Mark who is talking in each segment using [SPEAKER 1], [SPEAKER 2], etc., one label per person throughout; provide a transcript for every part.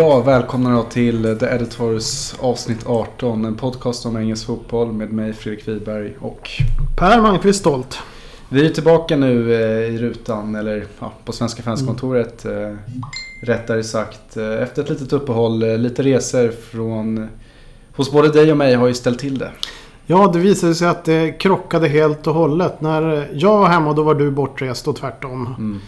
[SPEAKER 1] Ja, välkomna då till The Editors avsnitt 18. En podcast om engelsk fotboll med mig Fredrik Wiberg och
[SPEAKER 2] Per Malmqvist Stolt.
[SPEAKER 1] Vi är tillbaka nu eh, i rutan, eller ja, på Svenska fanskontoret mm. rättare sagt. Eh, efter ett litet uppehåll, eh, lite resor från hos både dig och mig har ju ställt till det.
[SPEAKER 2] Ja, det visade sig att det krockade helt och hållet. När jag var hemma då var du bortrest och tvärtom. Mm.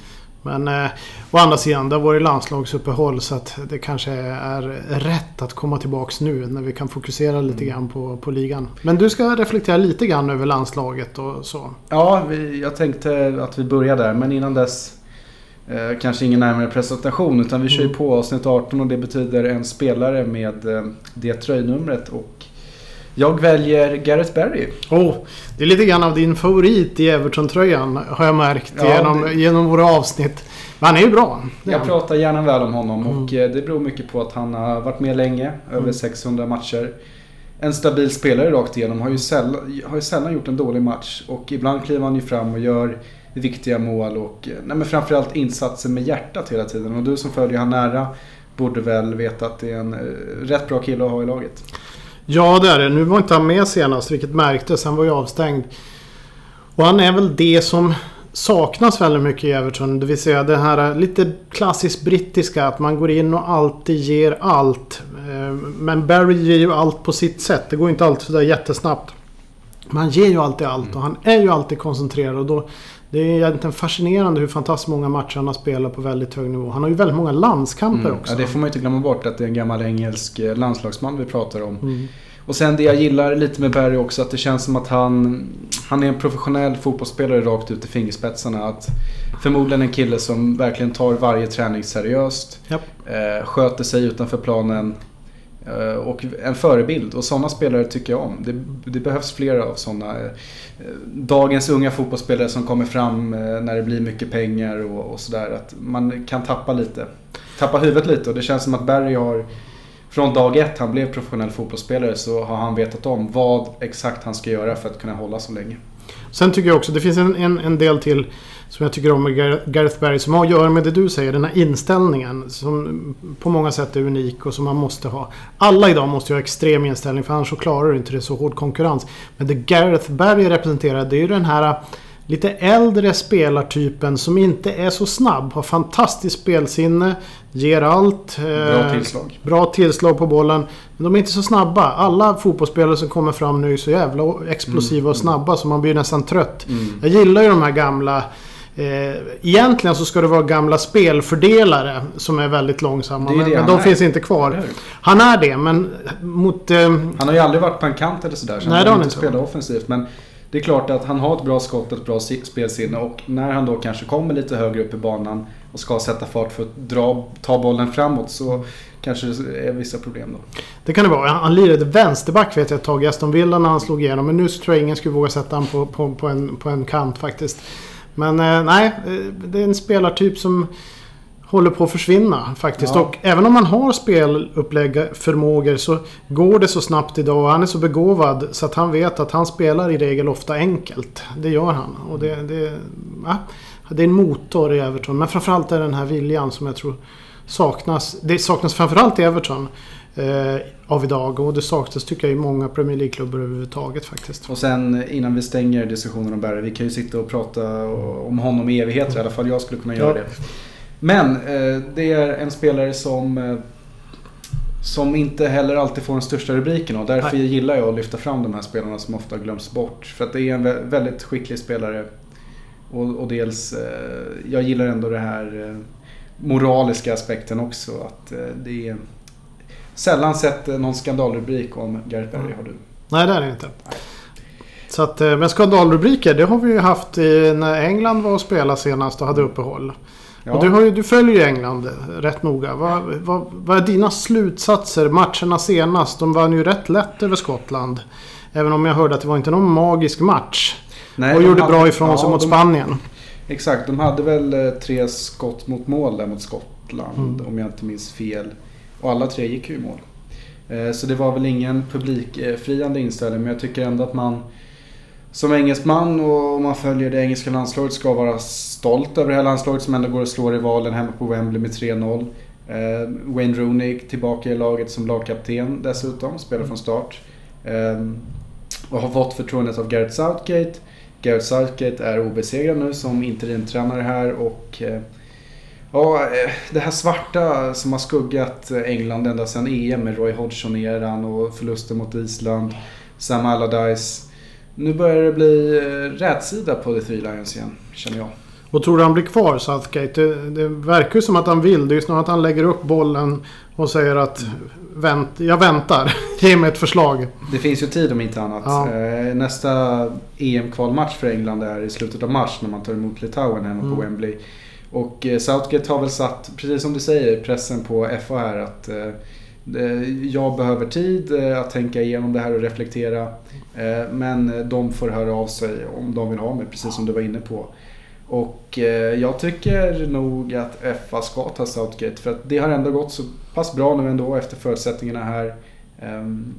[SPEAKER 2] Men eh, å andra sidan, det har varit landslagsuppehåll så att det kanske är rätt att komma tillbaks nu när vi kan fokusera lite mm. grann på, på ligan. Men du ska reflektera lite grann över landslaget och så.
[SPEAKER 1] Ja, vi, jag tänkte att vi börjar där. Men innan dess eh, kanske ingen närmare presentation utan vi kör ju mm. på avsnitt 18 och det betyder en spelare med eh, det tröjnumret. Och jag väljer Gareth Barry.
[SPEAKER 2] Oh, det är lite grann av din favorit i Everton-tröjan har jag märkt ja, genom, det... genom våra avsnitt. Men han är ju bra.
[SPEAKER 1] Jag pratar gärna väl om honom mm. och eh, det beror mycket på att han har varit med länge, över mm. 600 matcher. En stabil spelare rakt igenom, har ju, sällan, har ju sällan gjort en dålig match och ibland kliver han ju fram och gör viktiga mål och eh, nej men framförallt insatser med hjärtat hela tiden. Och du som följer han nära borde väl veta att det är en eh, rätt bra kille att ha i laget.
[SPEAKER 2] Ja det är det. Nu var inte han med senast vilket märktes. Han var ju avstängd. Och han är väl det som saknas väldigt mycket i Everton. Det vill säga det här lite klassiskt brittiska. Att man går in och alltid ger allt. Eh, men Barry ger ju allt på sitt sätt. Det går inte alltid sådär jättesnabbt. Man ger ju alltid allt och han är ju alltid koncentrerad. Och då, det är egentligen fascinerande hur fantastiskt många matcher han har spelat på väldigt hög nivå. Han har ju väldigt många landskamper mm. också.
[SPEAKER 1] Ja, det får man ju inte glömma bort att det är en gammal engelsk eh, landslagsman vi pratar om. Mm. Och sen det jag gillar lite med Barry också, att det känns som att han, han är en professionell fotbollsspelare rakt ut i fingerspetsarna. Att förmodligen en kille som verkligen tar varje träning seriöst. Yep. Eh, sköter sig utanför planen. Eh, och en förebild. Och sådana spelare tycker jag om. Det, det behövs flera av sådana. Eh, dagens unga fotbollsspelare som kommer fram eh, när det blir mycket pengar och, och sådär. Att man kan tappa lite. Tappa huvudet lite och det känns som att Barry har från dag ett han blev professionell fotbollsspelare så har han vetat om vad exakt han ska göra för att kunna hålla så länge.
[SPEAKER 2] Sen tycker jag också, det finns en, en, en del till som jag tycker om med Gareth Barry som har att göra med det du säger. Den här inställningen som på många sätt är unik och som man måste ha. Alla idag måste ju ha extrem inställning för annars så klarar du inte det så hård konkurrens. Men det Gareth Barry representerar det är ju den här lite äldre spelartypen som inte är så snabb. Har fantastiskt spelsinne. Ger allt.
[SPEAKER 1] Bra eh, tillslag.
[SPEAKER 2] Bra tillslag på bollen. Men de är inte så snabba. Alla fotbollsspelare som kommer fram nu är så jävla explosiva mm. och snabba så man blir nästan trött. Mm. Jag gillar ju de här gamla Eh, egentligen så ska det vara gamla spelfördelare som är väldigt långsamma. Det är det men, men de är. finns inte kvar. Han är det, men mot... Eh,
[SPEAKER 1] han har ju aldrig varit på en kant eller sådär. Så nej, han har inte spelat offensivt. Men det är klart att han har ett bra skott och ett bra spelsinne och när han då kanske kommer lite högre upp i banan och ska sätta fart för att dra, ta bollen framåt så kanske det är vissa problem då.
[SPEAKER 2] Det kan det vara. Han lirade vänsterback vet jag ett tag i Aston Villa när han slog igenom. Men nu tror jag ingen skulle våga sätta honom på, på, på, en, på en kant faktiskt. Men eh, nej, eh, det är en spelartyp som håller på att försvinna faktiskt. Ja. Och även om man har spelupplägg så går det så snabbt idag. Han är så begåvad så att han vet att han spelar i regel ofta enkelt. Det gör han. Och det, det, ja, det är en motor i Everton. Men framförallt är det den här viljan som jag tror saknas. Det saknas framförallt i Everton. Eh, av idag och det saknas tycker jag i många Premier League-klubbar överhuvudtaget faktiskt.
[SPEAKER 1] Och sen innan vi stänger diskussionen om Barry. Vi kan ju sitta och prata om honom i evigheter. I alla fall jag skulle kunna göra ja. det. Men eh, det är en spelare som eh, som inte heller alltid får den största rubriken och därför Nej. gillar jag att lyfta fram de här spelarna som ofta glöms bort. För att det är en väldigt skicklig spelare. Och, och dels, eh, jag gillar ändå det här moraliska aspekten också. Att det är sällan sett någon skandalrubrik om Gareth Barry, mm. har du?
[SPEAKER 2] Nej, det är det inte. Nej. Så att, men skandalrubriker, det har vi ju haft när England var och spelade senast och hade uppehåll. Ja. Och du, ju, du följer ju England rätt noga. Vad, vad, vad är dina slutsatser? Matcherna senast, de vann ju rätt lätt över Skottland. Även om jag hörde att det var inte någon magisk match. Nej, och gjorde hade, bra ifrån ja, sig mot de, Spanien.
[SPEAKER 1] Exakt, de hade väl eh, tre skott mot mål där mot Skottland. Mm. Om jag inte minns fel. Och alla tre gick ju i mål. Eh, så det var väl ingen publikfriande inställning. Men jag tycker ändå att man som engelsman och om man följer det engelska landslaget ska vara stolt över det här landslaget som ändå går och slår rivalen hemma på Wembley med 3-0. Eh, Wayne Rooney tillbaka i laget som lagkapten dessutom, spelar från start. Eh, och har fått förtroendet av Gareth Southgate. Gareth Southgate är obesegrad nu som interimtränare här och eh, Ja, eh, det här svarta som har skuggat England ända sedan EM med Roy Hodgson-eran och förlusten mot Island. Sam Allardyce. Nu börjar det bli eh, rätsida på The Three Lions igen, känner jag.
[SPEAKER 2] Och tror du han blir kvar Southgate? Det, det verkar ju som att han vill. Det är ju snarare att han lägger upp bollen och säger att vänt, jag väntar. Ge mig ett förslag.
[SPEAKER 1] Det finns ju tid om inte annat. Ja. Eh, nästa EM-kvalmatch för England är i slutet av mars när man tar emot Litauen hemma mm. på Wembley. Och eh, Southgate har väl satt, precis som du säger, pressen på FA här att jag behöver tid att tänka igenom det här och reflektera. Men de får höra av sig om de vill ha mig, precis som du var inne på. Och eh, jag tycker nog att FA ska ta Southgate för att det har ändå gått så pass bra nu ändå efter förutsättningarna här. Um,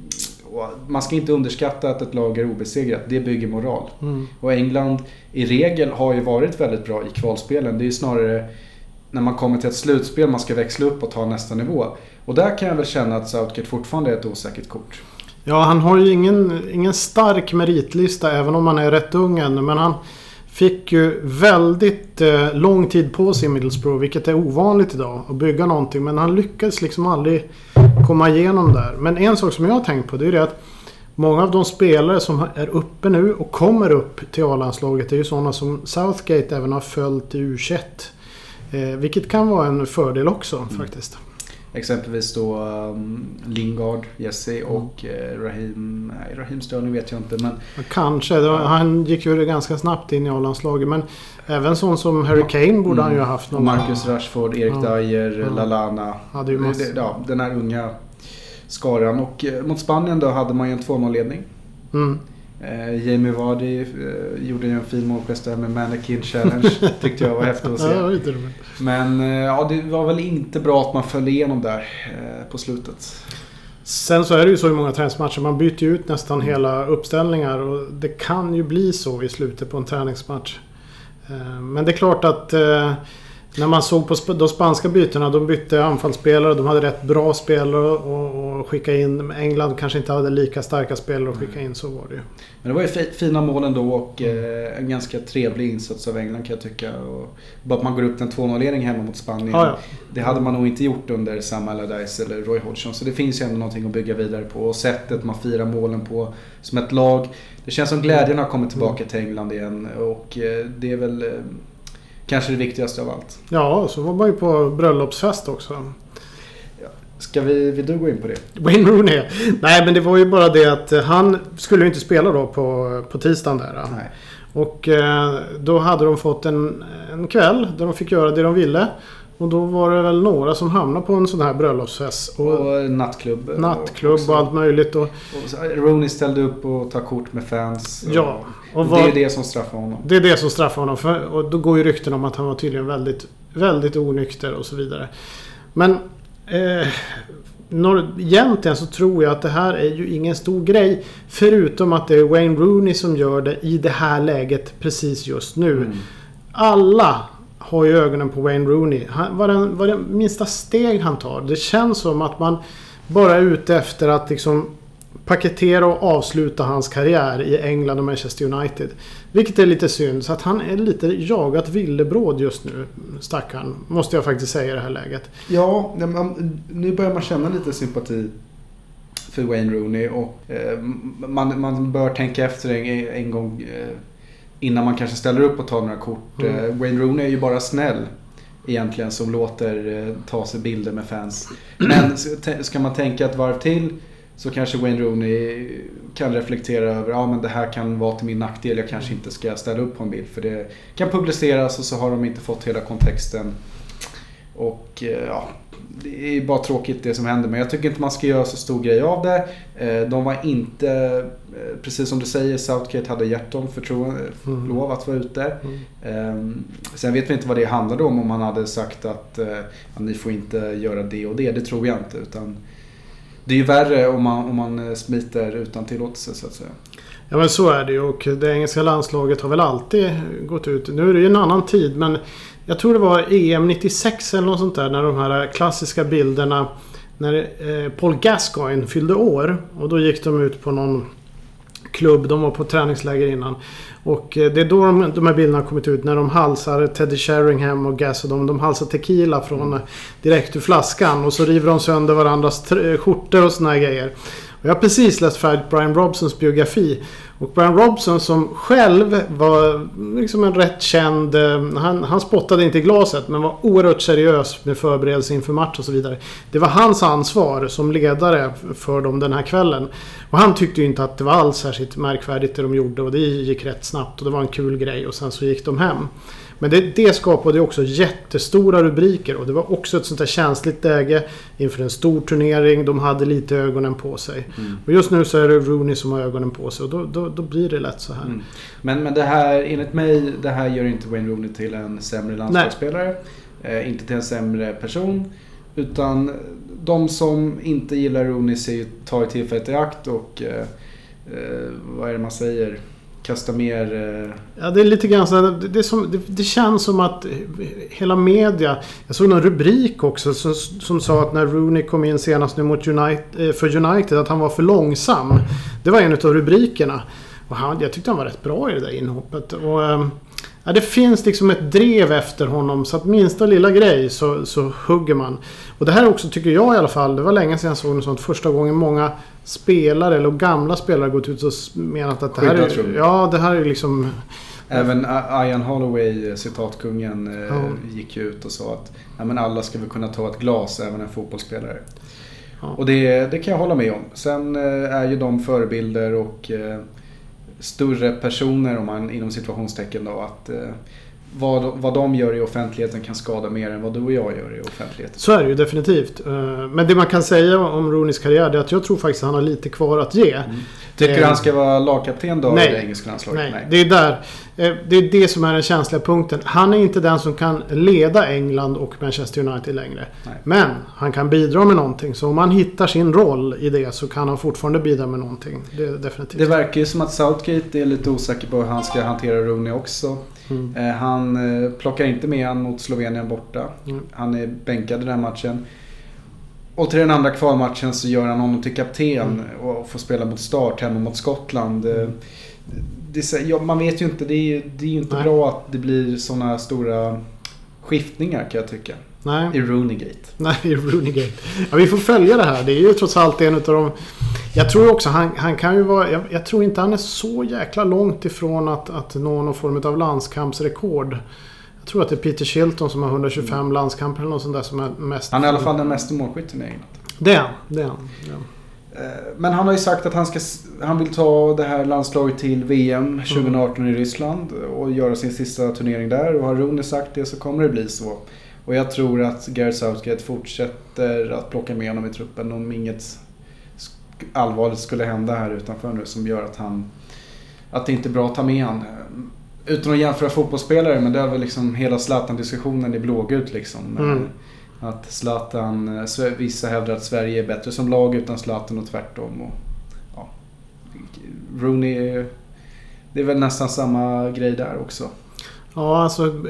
[SPEAKER 1] man ska inte underskatta att ett lag är obesegrat. Det bygger moral. Mm. Och England i regel har ju varit väldigt bra i kvalspelen. Det är ju snarare när man kommer till ett slutspel man ska växla upp och ta nästa nivå. Och där kan jag väl känna att Southgate fortfarande är ett osäkert kort.
[SPEAKER 2] Ja, han har ju ingen, ingen stark meritlista även om han är rätt ung ännu. Men han, Fick ju väldigt eh, lång tid på sig i Middlesbrough, vilket är ovanligt idag, att bygga någonting. Men han lyckades liksom aldrig komma igenom där. Men en sak som jag har tänkt på det är det att många av de spelare som är uppe nu och kommer upp till A-landslaget är ju sådana som Southgate även har följt i U21. Eh, vilket kan vara en fördel också mm. faktiskt.
[SPEAKER 1] Exempelvis då um, Lingard, Jesse mm. och eh, Raheem... Nej, Raheem Sterling vet jag inte men...
[SPEAKER 2] Kanske. Var, Han gick ju ganska snabbt in i A-landslaget. Men även sån som Harry Kane borde mm. han ju ha haft.
[SPEAKER 1] Någon Marcus Rashford, Erik ja. Dyer, ja. Lalana. Det, ja, den här unga skaran. Och eh, mot Spanien då hade man ju en 2-0-ledning. Mm. Eh, Jamie Vardy eh, gjorde ju en fin målgest där med Mannequin Challenge. Tyckte jag var häftigt att se.
[SPEAKER 2] ja,
[SPEAKER 1] Men eh, ja, det var väl inte bra att man föll igenom där eh, på slutet.
[SPEAKER 2] Sen så är det ju så i många träningsmatcher. Man byter ju ut nästan mm. hela uppställningar. Och det kan ju bli så i slutet på en träningsmatch. Eh, men det är klart att eh, när man såg på de spanska bytena, de bytte anfallsspelare. De hade rätt bra spelare att skicka in. England kanske inte hade lika starka spelare att skicka in, så var det ju.
[SPEAKER 1] Men det var ju fina mål ändå och eh, en ganska trevlig insats av England kan jag tycka. Och bara att man går upp en 2-0-ledning hemma mot Spanien. Ja, ja. Det hade man nog inte gjort under Sam Allardyce eller Roy Hodgson. Så det finns ju ändå någonting att bygga vidare på. Och sättet man firar målen på som ett lag. Det känns som glädjen har kommit tillbaka till England igen. Och eh, det är väl Kanske det viktigaste av allt.
[SPEAKER 2] Ja, så var man ju på bröllopsfest också.
[SPEAKER 1] Ska vi, vill du gå in på det?
[SPEAKER 2] Wayne Rooney? Nej, men det var ju bara det att han skulle ju inte spela då på, på tisdagen där. Nej. Och eh, då hade de fått en, en kväll där de fick göra det de ville. Och då var det väl några som hamnade på en sån här bröllopsfest.
[SPEAKER 1] Och, och nattklubb.
[SPEAKER 2] Nattklubb och, och allt möjligt. Och,
[SPEAKER 1] och Rooney ställde upp och tog kort med fans.
[SPEAKER 2] Ja.
[SPEAKER 1] Och vad, det är det som straffar honom.
[SPEAKER 2] Det är det som straffar honom. För, och då går ju rykten om att han var tydligen väldigt, väldigt onykter och så vidare. Men eh, når, egentligen så tror jag att det här är ju ingen stor grej. Förutom att det är Wayne Rooney som gör det i det här läget precis just nu. Mm. Alla har ju ögonen på Wayne Rooney. Han, vad, den, vad det minsta steg han tar. Det känns som att man bara är ute efter att liksom paketera och avsluta hans karriär i England och Manchester United. Vilket är lite synd. Så att han är lite jagat villebråd just nu. Stackarn. Måste jag faktiskt säga i det här läget.
[SPEAKER 1] Ja, nu börjar man känna lite sympati för Wayne Rooney. Och eh, man, man bör tänka efter en, en gång eh, innan man kanske ställer upp och tar några kort. Mm. Eh, Wayne Rooney är ju bara snäll egentligen som låter ta sig bilder med fans. Men ska man tänka ett varv till så kanske Wayne Rooney kan reflektera över ja men det här kan vara till min nackdel. Jag kanske inte ska ställa upp på en bild för det kan publiceras och så har de inte fått hela kontexten. Och eh, ja, det är bara tråkigt det som händer men jag tycker inte man ska göra så stor grej av det. Eh, de var inte, eh, precis som du säger, Southgate hade hjärtom förtroende, mm. lov att vara ute. Mm. Sen vet vi inte vad det handlade om, om han hade sagt att ni får inte göra det och det. Det tror jag inte. Utan det är ju värre om man, om man eh, smiter utan tillåtelse så att säga.
[SPEAKER 2] Ja men så är det ju och det engelska landslaget har väl alltid gått ut. Nu är det ju en annan tid men jag tror det var EM 96 eller något sånt där när de här klassiska bilderna när eh, Paul Gascoigne fyllde år och då gick de ut på någon klubb. De var på träningsläger innan. Och eh, det är då de, de här bilderna har kommit ut. När de halsar Teddy Sheringham och Gas och de, de halsar tequila från eh, direkt ur flaskan. Och så river de sönder varandras skjortor och såna här grejer. Och jag har precis läst färdigt Brian Robsons biografi. Och Brian Robson som själv var liksom en rätt känd... Eh, han, han spottade inte i glaset men var oerhört seriös med förberedelse inför match och så vidare. Det var hans ansvar som ledare för dem den här kvällen. Och han tyckte ju inte att det var alls särskilt märkvärdigt det de gjorde och det gick rätt snabbt och det var en kul grej och sen så gick de hem. Men det, det skapade också jättestora rubriker och det var också ett sånt där känsligt läge inför en stor turnering. De hade lite ögonen på sig. Mm. Och just nu så är det Rooney som har ögonen på sig och då, då, då blir det lätt så här. Mm.
[SPEAKER 1] Men, men det här, enligt mig, det här gör inte Wayne Rooney till en sämre landslagsspelare. Eh, inte till en sämre person. Utan de som inte gillar Rooney ser, tar ju tillfället i akt och eh, eh, vad är det man säger? kasta mer... Eh...
[SPEAKER 2] Ja, det är lite grann så det, det, som, det, det, känns som att hela media... Jag såg någon rubrik också som, som sa att när Rooney kom in senast nu mot United, eh, för United att han var för långsam. Det var en av rubrikerna. Och han, jag tyckte han var rätt bra i det där inhoppet. Och, ehm, Ja, det finns liksom ett drev efter honom så att minsta lilla grej så, så hugger man. Och det här också tycker jag i alla fall, det var länge sedan jag såg något sånt. Första gången många spelare, eller gamla spelare, gått ut och menat att det här är... Ja, det här är liksom...
[SPEAKER 1] Även Ian Holloway, citatkungen, eh, ja. gick ut och sa att ja, men alla ska väl kunna ta ett glas, även en fotbollsspelare. Ja. Och det, det kan jag hålla med om. Sen eh, är ju de förebilder och eh, större personer om man inom situationstecken då att eh, vad, vad de gör i offentligheten kan skada mer än vad du och jag gör i offentligheten.
[SPEAKER 2] Så är det ju definitivt. Eh, men det man kan säga om Rooneys karriär är att jag tror faktiskt att han har lite kvar att ge. Mm.
[SPEAKER 1] Tycker du han ska vara lagkapten då nej. i det engelska landslaget?
[SPEAKER 2] Nej. nej, det är där. Eh, det är det som är den känsliga punkten. Han är inte den som kan leda England och Manchester United längre. Nej. Men han kan bidra med någonting. Så om han hittar sin roll i det så kan han fortfarande bidra med någonting. Det, definitivt.
[SPEAKER 1] det verkar ju som att Southgate är lite osäker på hur han ska hantera Rooney också. Mm. Eh, han eh, plockar inte med han mot Slovenien borta. Mm. Han är bänkad i den matchen. Och till den andra kvalmatchen så gör han honom till kapten mm. och får spela mot start hemma mot Skottland. Mm. Det, ja, man vet ju inte, det är, det är ju inte Nej. bra att det blir sådana stora skiftningar kan jag tycka.
[SPEAKER 2] Nej.
[SPEAKER 1] I Rooney-gate.
[SPEAKER 2] Nej, i Rooney-gate. Ja, vi får följa det här. Det är ju trots allt en av de... Jag tror också han, han kan ju vara... Jag, jag, tror inte han är så jäkla långt ifrån att, att nå någon form av landskampsrekord. Jag tror att det är Peter Shilton som har 125 mm. landskamper eller något sånt där som är mest...
[SPEAKER 1] Han är i alla fall den mesta målskytten i England.
[SPEAKER 2] Det är han. Det är han. Ja.
[SPEAKER 1] Eh, men han har ju sagt att han, ska, han vill ta det här landslaget till VM 2018 mm. i Ryssland och göra sin sista turnering där. Och har Rooney sagt det så kommer det bli så. Och jag tror att Gareth Southgate fortsätter att plocka med honom i truppen om inget allvarligt skulle hända här utanför nu som gör att han... Att det inte är bra att ta med honom. Utan att jämföra fotbollsspelare, men det är väl liksom hela Zlatan-diskussionen i blågult liksom. Mm. Att Zlatan, eh, vissa hävdar att Sverige är bättre som lag utan Zlatan och tvärtom. Och, ja, Rooney, det är väl nästan samma grej där också.
[SPEAKER 2] Ja, alltså...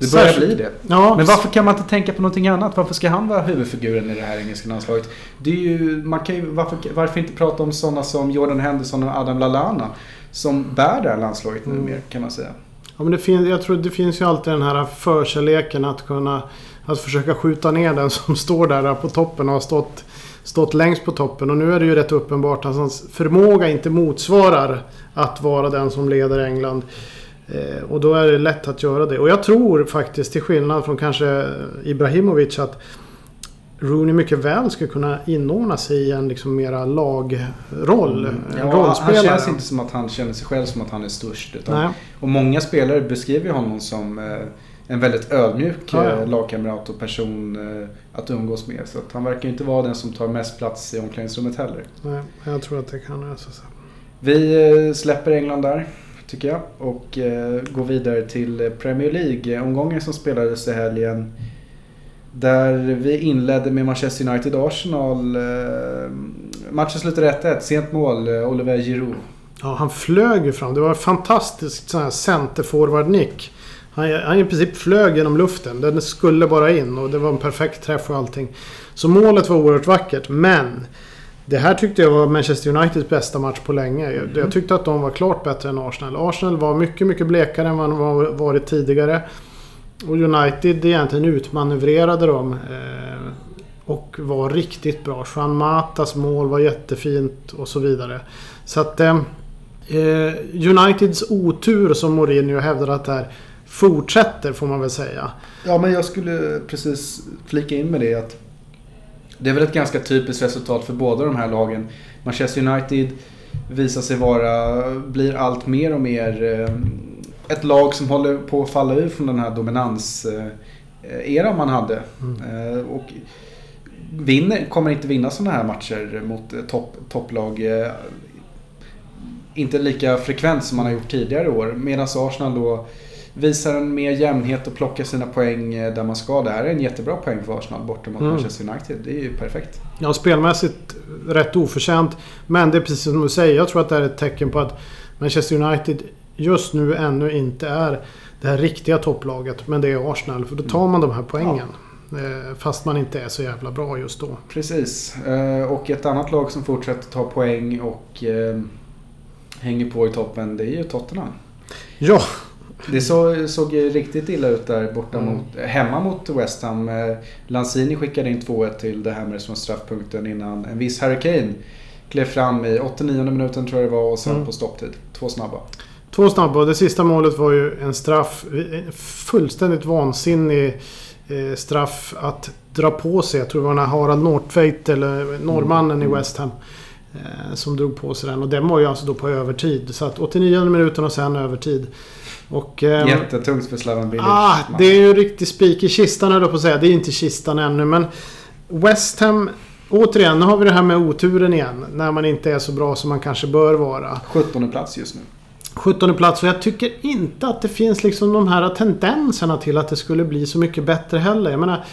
[SPEAKER 1] Det börjar bli det. Ja. Men varför kan man inte tänka på någonting annat? Varför ska han vara huvudfiguren i det här engelska landslaget? Det är ju, man kan ju, varför, varför inte prata om sådana som Jordan Henderson och Adam Lallana? Som bär det här landslaget mm. nu mer kan man säga.
[SPEAKER 2] Ja, men det finns, jag tror det finns ju alltid den här förkärleken att kunna att försöka skjuta ner den som står där på toppen och har stått, stått längst på toppen. Och nu är det ju rätt uppenbart att hans förmåga inte motsvarar att vara den som leder England. Eh, och då är det lätt att göra det. Och jag tror faktiskt, till skillnad från kanske Ibrahimovic, att Rooney mycket väl skulle kunna inordna sig i en liksom mera lagroll. Mm.
[SPEAKER 1] Ja. Han känns inte som att han känner sig själv som att han är störst. Och många spelare beskriver honom som eh, en väldigt ödmjuk ja, ja. Eh, lagkamrat och person att umgås med. Så att han verkar inte vara den som tar mest plats i omklädningsrummet heller.
[SPEAKER 2] Nej, jag tror att det kan lösa sig.
[SPEAKER 1] Vi släpper England där, tycker jag. Och eh, går vidare till Premier League. Omgången som spelades i helgen. Där vi inledde med Manchester United-Arsenal. Eh, matchen slutade 1-1. Sent mål, eh, Oliver Giroud.
[SPEAKER 2] Ja, han flög ju fram. Det var en fantastisk sån här centerforward-nick. Han, han i princip flög genom luften. Den skulle bara in och det var en perfekt träff och allting. Så målet var oerhört vackert. Men det här tyckte jag var Manchester Uniteds bästa match på länge. Jag, jag tyckte att de var klart bättre än Arsenal. Arsenal var mycket, mycket blekare än vad de var, varit tidigare. Och United egentligen utmanövrerade dem. Eh, och var riktigt bra. Juan Matas mål var jättefint och så vidare. Så att... Eh, eh Uniteds otur som Mourinho hävdar att det här fortsätter får man väl säga.
[SPEAKER 1] Ja men jag skulle precis flika in med det att det är väl ett ganska typiskt resultat för båda de här lagen. Manchester United visar sig vara, blir allt mer och mer eh, ett lag som håller på att falla ur från den här dominans-eran man hade. Mm. Eh, och vinner, kommer inte vinna sådana här matcher mot topp, topplag. Inte lika frekvent som man har gjort tidigare år. Medan Arsenal då visar en mer jämnhet och plockar sina poäng eh, där man ska. Det här är en jättebra poäng för Arsenal borta mot mm. Manchester United. Det är ju perfekt.
[SPEAKER 2] Ja, spelmässigt rätt oförtjänt. Men det är precis som du säger. Jag tror att det är ett tecken på att Manchester United just nu ännu inte är det här riktiga topplaget. Men det är Arsenal. För då tar man de här poängen. Ja. Eh, fast man inte är så jävla bra just då.
[SPEAKER 1] Precis. Eh, och ett annat lag som fortsätter ta poäng och hänger på i toppen. Det är ju Tottenham.
[SPEAKER 2] Ja,
[SPEAKER 1] det så, såg riktigt illa ut där borta mm. mot, hemma mot West Ham. Eh, Lanzini skickade in 2-1 till The Hammers från straffpunkten innan en viss Harry Kane klev fram i 89 minuten tror jag det var och sen mm. på stopptid. Två snabba.
[SPEAKER 2] Två snabba och det sista målet var ju en straff. Fullständigt vansinnig eh, straff att dra på sig. Jag tror det var när Harald Nordtveit eller norrmannen mm. i West Ham. Eh, som drog på sig den och den var ju alltså då på övertid. Så att 89 minuten och sen övertid.
[SPEAKER 1] Och, eh, Jättetungt för Slaven Bilic.
[SPEAKER 2] Ah, det är ju riktig spik i kistan höll jag på att säga. Det är inte kistan ännu men West Ham Återigen, nu har vi det här med oturen igen. När man inte är så bra som man kanske bör vara.
[SPEAKER 1] 17 plats just nu.
[SPEAKER 2] 17 plats och jag tycker inte att det finns liksom de här tendenserna till att det skulle bli så mycket bättre heller. Jag menar,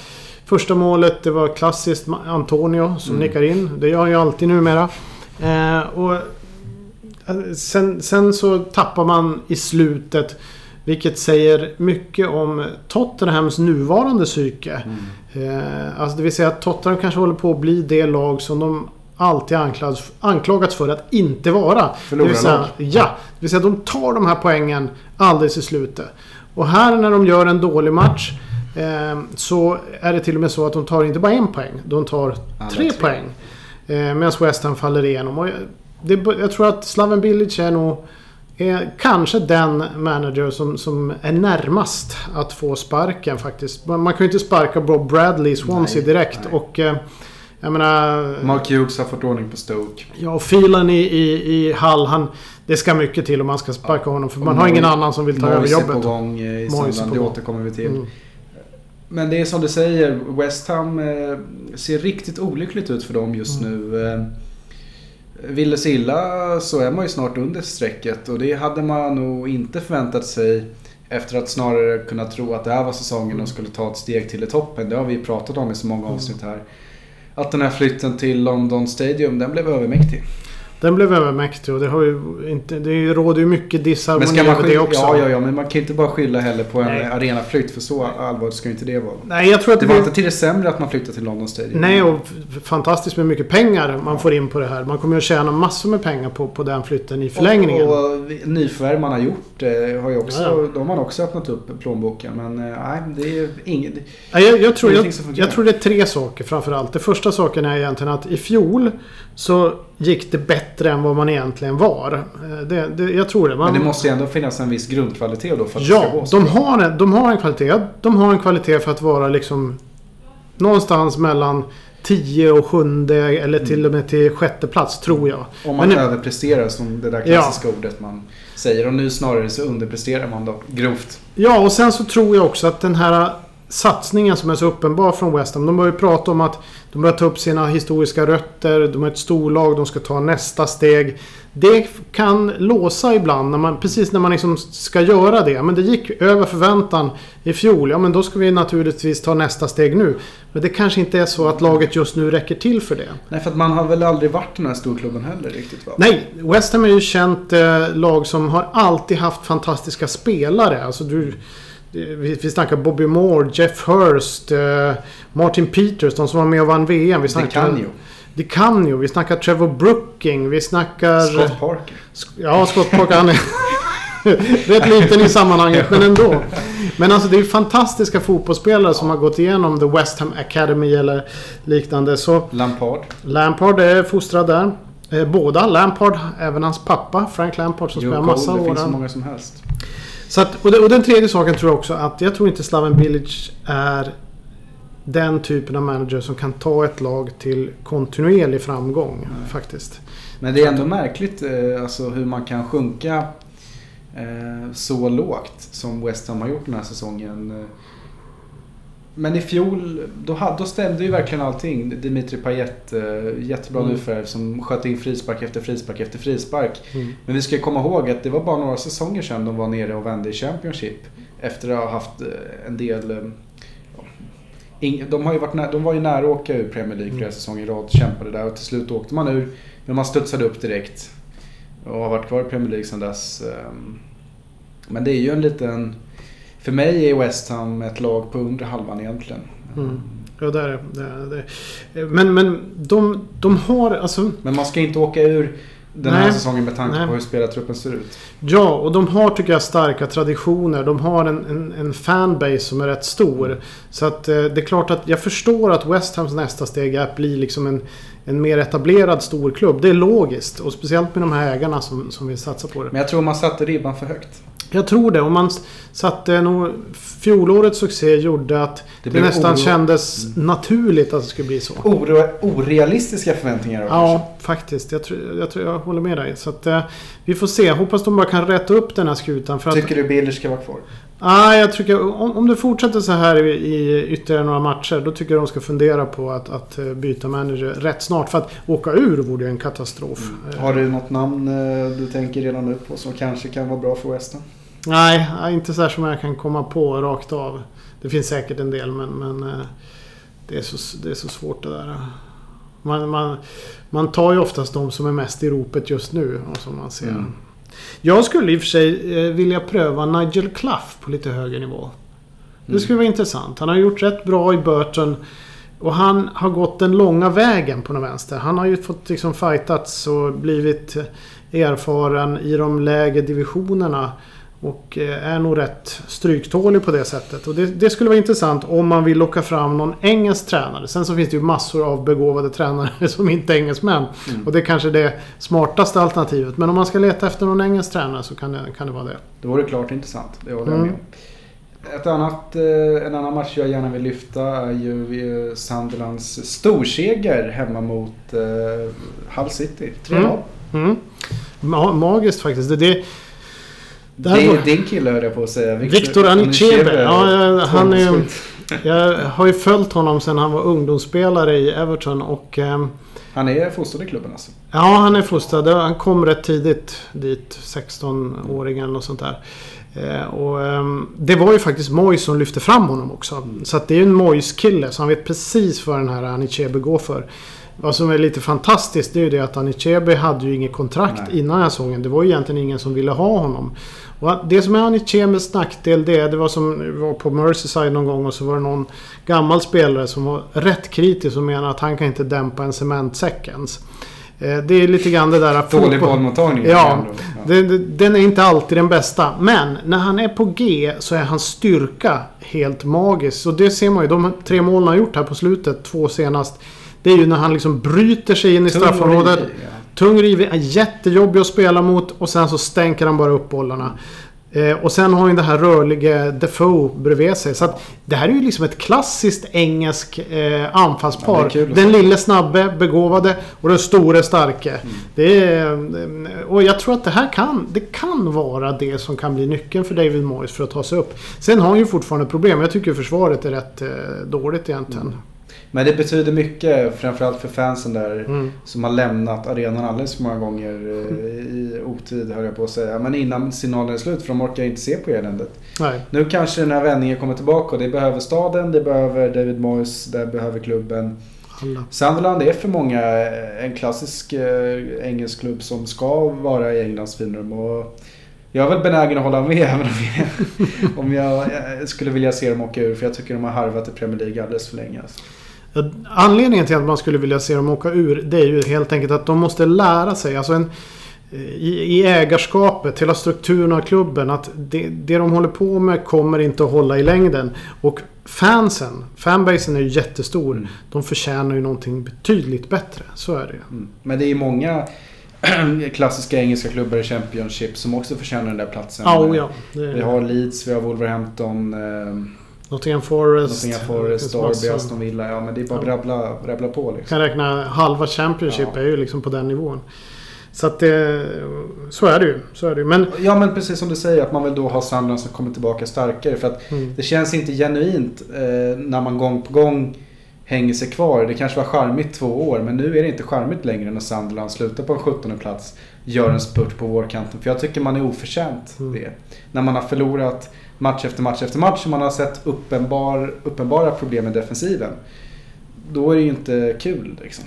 [SPEAKER 2] första målet det var klassiskt Antonio som mm. nickar in. Det gör han ju alltid numera. Eh, och Sen, sen så tappar man i slutet. Vilket säger mycket om Tottenhams nuvarande psyke. Mm. Eh, alltså det vill säga att Tottenham kanske håller på att bli det lag som de alltid anklagats, anklagats för att inte vara.
[SPEAKER 1] Förlorarlag.
[SPEAKER 2] Ja, det vill säga de tar de här poängen alldeles i slutet. Och här när de gör en dålig match eh, så är det till och med så att de tar inte bara en poäng. De tar Alla tre, tre poäng. Eh, Medan West Ham faller igenom. Och det, jag tror att Slaven Bilic är nog är kanske den manager som, som är närmast att få sparken faktiskt. Man kan ju inte sparka Bob Bradley i Swansea nej, direkt. Nej. Och eh, jag menar...
[SPEAKER 1] Mark Hughes har fått ordning på Stoke.
[SPEAKER 2] Ja, och filen i, i, i Hall, han... Det ska mycket till om man ska sparka ja. honom. För man har ingen annan som vill ta över jobbet.
[SPEAKER 1] på gång i söndagen, det återkommer vi till. Mm. Men det är som du säger, West Ham eh, ser riktigt olyckligt ut för dem just mm. nu. Vill det sig illa så är man ju snart under strecket och det hade man nog inte förväntat sig efter att snarare kunna tro att det här var säsongen och skulle ta ett steg till i toppen. Det har vi pratat om i så många avsnitt här. Att den här flytten till London Stadium, den blev övermäktig.
[SPEAKER 2] Den blev övermäktig och det, har ju inte, det råder ju mycket disharmoni över det också.
[SPEAKER 1] Ja, ja, ja, men man kan ju inte bara skylla heller på en Nej. arenaflytt för så allvarligt ska ju inte det vara.
[SPEAKER 2] Nej, jag tror att
[SPEAKER 1] det, det var inte till det sämre att man flyttade till London Stadium.
[SPEAKER 2] Nej, och fantastiskt med mycket pengar man ja. får in på det här. Man kommer ju att tjäna massor med pengar på, på den flytten i förlängningen.
[SPEAKER 1] Och, och nyförvärv man har gjort eh, har ju också, ja, ja. de har man också öppnat upp plånboken. Men eh, nej, det är inget...
[SPEAKER 2] Nej, jag, jag, tror, jag, jag tror det är tre saker framförallt. Det första saken är egentligen att i fjol så gick det bättre än vad man egentligen var. Eh, det, det, jag tror det.
[SPEAKER 1] Man, Men det måste ju ändå finnas en viss grundkvalitet då för att
[SPEAKER 2] ja,
[SPEAKER 1] det ska gå
[SPEAKER 2] så. De har, en, de har en kvalitet. De har en kvalitet för att vara liksom någonstans mellan 10 och sjunde eller till och med till sjätte plats tror jag.
[SPEAKER 1] Om man Men, överpresterar som det där klassiska ja. ordet man säger. Och nu snarare så underpresterar man då grovt.
[SPEAKER 2] Ja och sen så tror jag också att den här satsningen som är så uppenbar från West Ham. De börjar ju prata om att de börjar ta upp sina historiska rötter. De är ett storlag, de ska ta nästa steg. Det kan låsa ibland, när man, precis när man liksom ska göra det. Men det gick över förväntan i fjol. Ja, men då ska vi naturligtvis ta nästa steg nu. Men det kanske inte är så att laget just nu räcker till för det.
[SPEAKER 1] Nej, för att man har väl aldrig varit den här storklubben heller riktigt va?
[SPEAKER 2] Nej, West Ham är ju känt eh, lag som har alltid haft fantastiska spelare. Alltså du... Vi, snackar Bobby Moore, Jeff Hurst, eh, Martin Peters, de som var med och vann VM. Vi snackar,
[SPEAKER 1] det kan ju.
[SPEAKER 2] Det kan ju. Vi snackar Trevor Brooking. Vi snackar...
[SPEAKER 1] Scott Parker.
[SPEAKER 2] Ja, Scott Parker. Han är rätt liten i sammanhanget, men ändå. Men alltså det är fantastiska fotbollsspelare som har gått igenom The West Ham Academy eller liknande. Så
[SPEAKER 1] Lampard.
[SPEAKER 2] Lampard är fostrad där. Eh, Båda. Lampard, även hans pappa Frank Lampard som spelar massa
[SPEAKER 1] det
[SPEAKER 2] år.
[SPEAKER 1] finns så många som helst.
[SPEAKER 2] Så att, och, det, och den tredje saken tror jag också att jag tror inte Slaven Bilic är den typen av manager som kan ta ett lag till kontinuerlig framgång faktiskt.
[SPEAKER 1] Men det är ändå märkligt eh, alltså, hur man kan sjunka eh, så lågt som West Ham har gjort den här säsongen. Men i fjol, då, då stämde ju verkligen allting. Dimitri Payet, eh, jättebra
[SPEAKER 2] Mm.
[SPEAKER 1] nyförvärv som sköt in frispark efter frispark efter frispark.
[SPEAKER 2] Mm.
[SPEAKER 1] Men vi ska komma ihåg att det var bara några säsonger sedan de var nere och vände i Championship. Efter att ha haft eh, en del... eh, De, har ju varit nä- de var ju nära att åka ur Premier League flera
[SPEAKER 2] Mm.
[SPEAKER 1] säsonger i rad. Kämpade där och till slut åkte man ur. Men man studsade upp direkt. Och har varit kvar i Premier League sedan dess. ehm. Men det är ju en liten... För mig är West Ham ett lag på undre halvan egentligen.
[SPEAKER 2] Mm. Ja, det är det. det, är det. Men, men de, de har alltså...
[SPEAKER 1] Men man ska inte åka ur den här
[SPEAKER 2] Nej.
[SPEAKER 1] säsongen med tanke
[SPEAKER 2] Nej.
[SPEAKER 1] på hur spelartruppen ser ut.
[SPEAKER 2] Ja, och de har tycker jag starka traditioner. De har en, en, en fanbase som är rätt stor. Så att eh, det är klart att jag förstår att West Hams nästa steg är att bli liksom en, en mer etablerad storklubb. Det är logiskt. Och speciellt med de här ägarna som, som vill satsa på det.
[SPEAKER 1] Men jag tror man satte ribban för högt.
[SPEAKER 2] Jag tror det. Om man satte nog... Fjolårets succé gjorde att det,
[SPEAKER 1] blev
[SPEAKER 2] nästan
[SPEAKER 1] oro-
[SPEAKER 2] kändes naturligt att det skulle bli så.
[SPEAKER 1] Oro, orealistiska förväntningar då, kanske.
[SPEAKER 2] Ja, faktiskt. Jag, tror, jag, tror, jag håller med dig. Så att, eh, vi får se. Hoppas de bara kan rätta upp den här skutan. För att,
[SPEAKER 1] Tycker du Biller ska vara kvar?
[SPEAKER 2] ah, jag tycker, om, om det fortsätter så här i, i ytterligare några matcher. Då tycker jag de ska fundera på att, att eh, byta manager rätt snart. För att åka ur vore ju en katastrof. Eh,
[SPEAKER 1] Har du något namn eh, du tänker redan nu på som kanske kan vara bra för West Ham?
[SPEAKER 2] Nej, inte så här som jag kan komma på rakt av. Det finns säkert en del men, men eh, det, är så, det är så svårt det där. Man, man, man tar ju oftast de som är mest i ropet just nu. Och som man ser.
[SPEAKER 1] Mm.
[SPEAKER 2] Jag skulle i och för sig eh, vilja pröva Nigel Clough på lite högre nivå. Det
[SPEAKER 1] Mm.
[SPEAKER 2] skulle vara intressant. Han har gjort rätt bra i Burton. Och han har gått den långa vägen på den vänster. Han har ju fått liksom fightats och blivit erfaren i de lägre divisionerna. Och eh, är nog rätt stryktålig på det sättet. Och det, det skulle vara intressant om man vill locka fram någon engelsk tränare. Sen så finns det ju massor av begåvade tränare som inte är engelsmän.
[SPEAKER 1] Mm.
[SPEAKER 2] Och det är kanske det smartaste alternativet. Men om man ska leta efter någon engelsk tränare så kan det, kan det vara det.
[SPEAKER 1] Det vore klart intressant. Det håller jag
[SPEAKER 2] Mm.
[SPEAKER 1] med om. Ett annat, eh, en annan match jag gärna vill lyfta är ju eh, Sunderlands storseger hemma mot Hull City. 3-0.
[SPEAKER 2] Mm. Mm. Ma- magiskt faktiskt. Det, det,
[SPEAKER 1] Det är din kille höll jag på att säga.
[SPEAKER 2] Victor Anichebe. Ja, ja, han är ju- jag har ju följt honom sedan han var ungdomsspelare i Everton. Och ehm,
[SPEAKER 1] Han är fostrad i klubben alltså.
[SPEAKER 2] ja, han är fostrad. Han kom rätt tidigt dit. 16-åringen eller något sånt där. Eh, och, ehm, det var ju faktiskt Moyes som lyfte fram honom också. Så att det är en Moyes-kille. Så han vet precis vad den här Anichebe går för. Vad som är lite fantastiskt det är ju det att Anichebe hade ju inget kontrakt
[SPEAKER 1] Nej.
[SPEAKER 2] innan den här säsongen. Det var ju egentligen ingen som ville ha honom. Och det som är Anichebes nackdel det, är- det var som var på Merseyside någon gång och så var det någon gammal spelare som var rätt kritisk och menade att han kan inte dämpa en cementsäck ens. Eh, Det är lite grann det där... att
[SPEAKER 1] Dålig bollmottagning.
[SPEAKER 2] Ja, Den är inte alltid den bästa. Men när han är på G så är hans styrka helt magisk. Och det ser man ju. De tre målen han har gjort här på slutet, två senast. Det är ju när han liksom bryter sig in i straffområdet.
[SPEAKER 1] ja.
[SPEAKER 2] Tung rivig, är jättejobbig att spela mot och sen så stänker han bara upp bollarna. Eh, och sen har ju det här rörliga Defoe bredvid sig. Så att det här är ju liksom ett klassiskt engelsk eh, anfallspar.
[SPEAKER 1] Ja,
[SPEAKER 2] den lille snabbe, begåvade och den store starke.
[SPEAKER 1] Mm.
[SPEAKER 2] Det är, eh, och jag tror att det här kan, det kan vara det som kan bli nyckeln för David Moyes för att ta sig upp. Sen har han ju fortfarande problem. Jag tycker försvaret är rätt eh, dåligt egentligen.
[SPEAKER 1] Men det betyder mycket, framförallt för fansen där.
[SPEAKER 2] Mm.
[SPEAKER 1] Som har lämnat arenan alldeles för många gånger eh, i otid höll jag på att säga. Men innan signalen är slut för de orkar inte se på eländet.
[SPEAKER 2] Nej.
[SPEAKER 1] Nu kanske den här vändningen kommer tillbaka och det behöver staden, det behöver David Moyes, det behöver klubben.
[SPEAKER 2] Alla.
[SPEAKER 1] Sunderland är för många en klassisk eh, engelsk klubb som ska vara i Englands finrum. Och jag är väl benägen att hålla med även om jag, om jag eh, skulle vilja se dem åka ur. För jag tycker de har harvat i Premier League alldeles för länge. Alltså.
[SPEAKER 2] Anledningen till att man skulle vilja se dem åka ur det är ju helt enkelt att de måste lära sig. Alltså en, i, I ägarskapet, hela strukturen av klubben. Att det, det de håller på med kommer inte att hålla i längden. Och fansen, fanbasen är ju jättestor.
[SPEAKER 1] Mm.
[SPEAKER 2] De förtjänar ju någonting betydligt bättre. Så är det ju.
[SPEAKER 1] Mm. Men det är många klassiska engelska klubbar i Championship som också förtjänar den där platsen.
[SPEAKER 2] Oh, ja. Det
[SPEAKER 1] Vi har Leeds, vi har Wolverhampton, eh,
[SPEAKER 2] Nottingham Forest.
[SPEAKER 1] Nottingham Forest, Derby. Aston Villa. Ja men det är bara att
[SPEAKER 2] Ja.
[SPEAKER 1] rabbla, rabbla på liksom.
[SPEAKER 2] kan räkna halva Championship
[SPEAKER 1] Ja.
[SPEAKER 2] är ju liksom på den nivån. Så att det... Så är det ju. Så är det ju. Men...
[SPEAKER 1] Ja men precis som du säger att man vill då ha Sunderland som kommer tillbaka starkare. För att
[SPEAKER 2] Mm.
[SPEAKER 1] det känns inte genuint eh, när man gång på gång hänger sig kvar. Det kanske var charmigt två år men nu är det inte charmigt längre när Sunderland slutar på en 17 plats. Gör en spurt på vårkanten. För jag tycker man är oförtjänt
[SPEAKER 2] Mm.
[SPEAKER 1] det. När man har förlorat match efter match efter match och man har sett uppenbar, uppenbara problem med defensiven. Då är det ju inte kul liksom.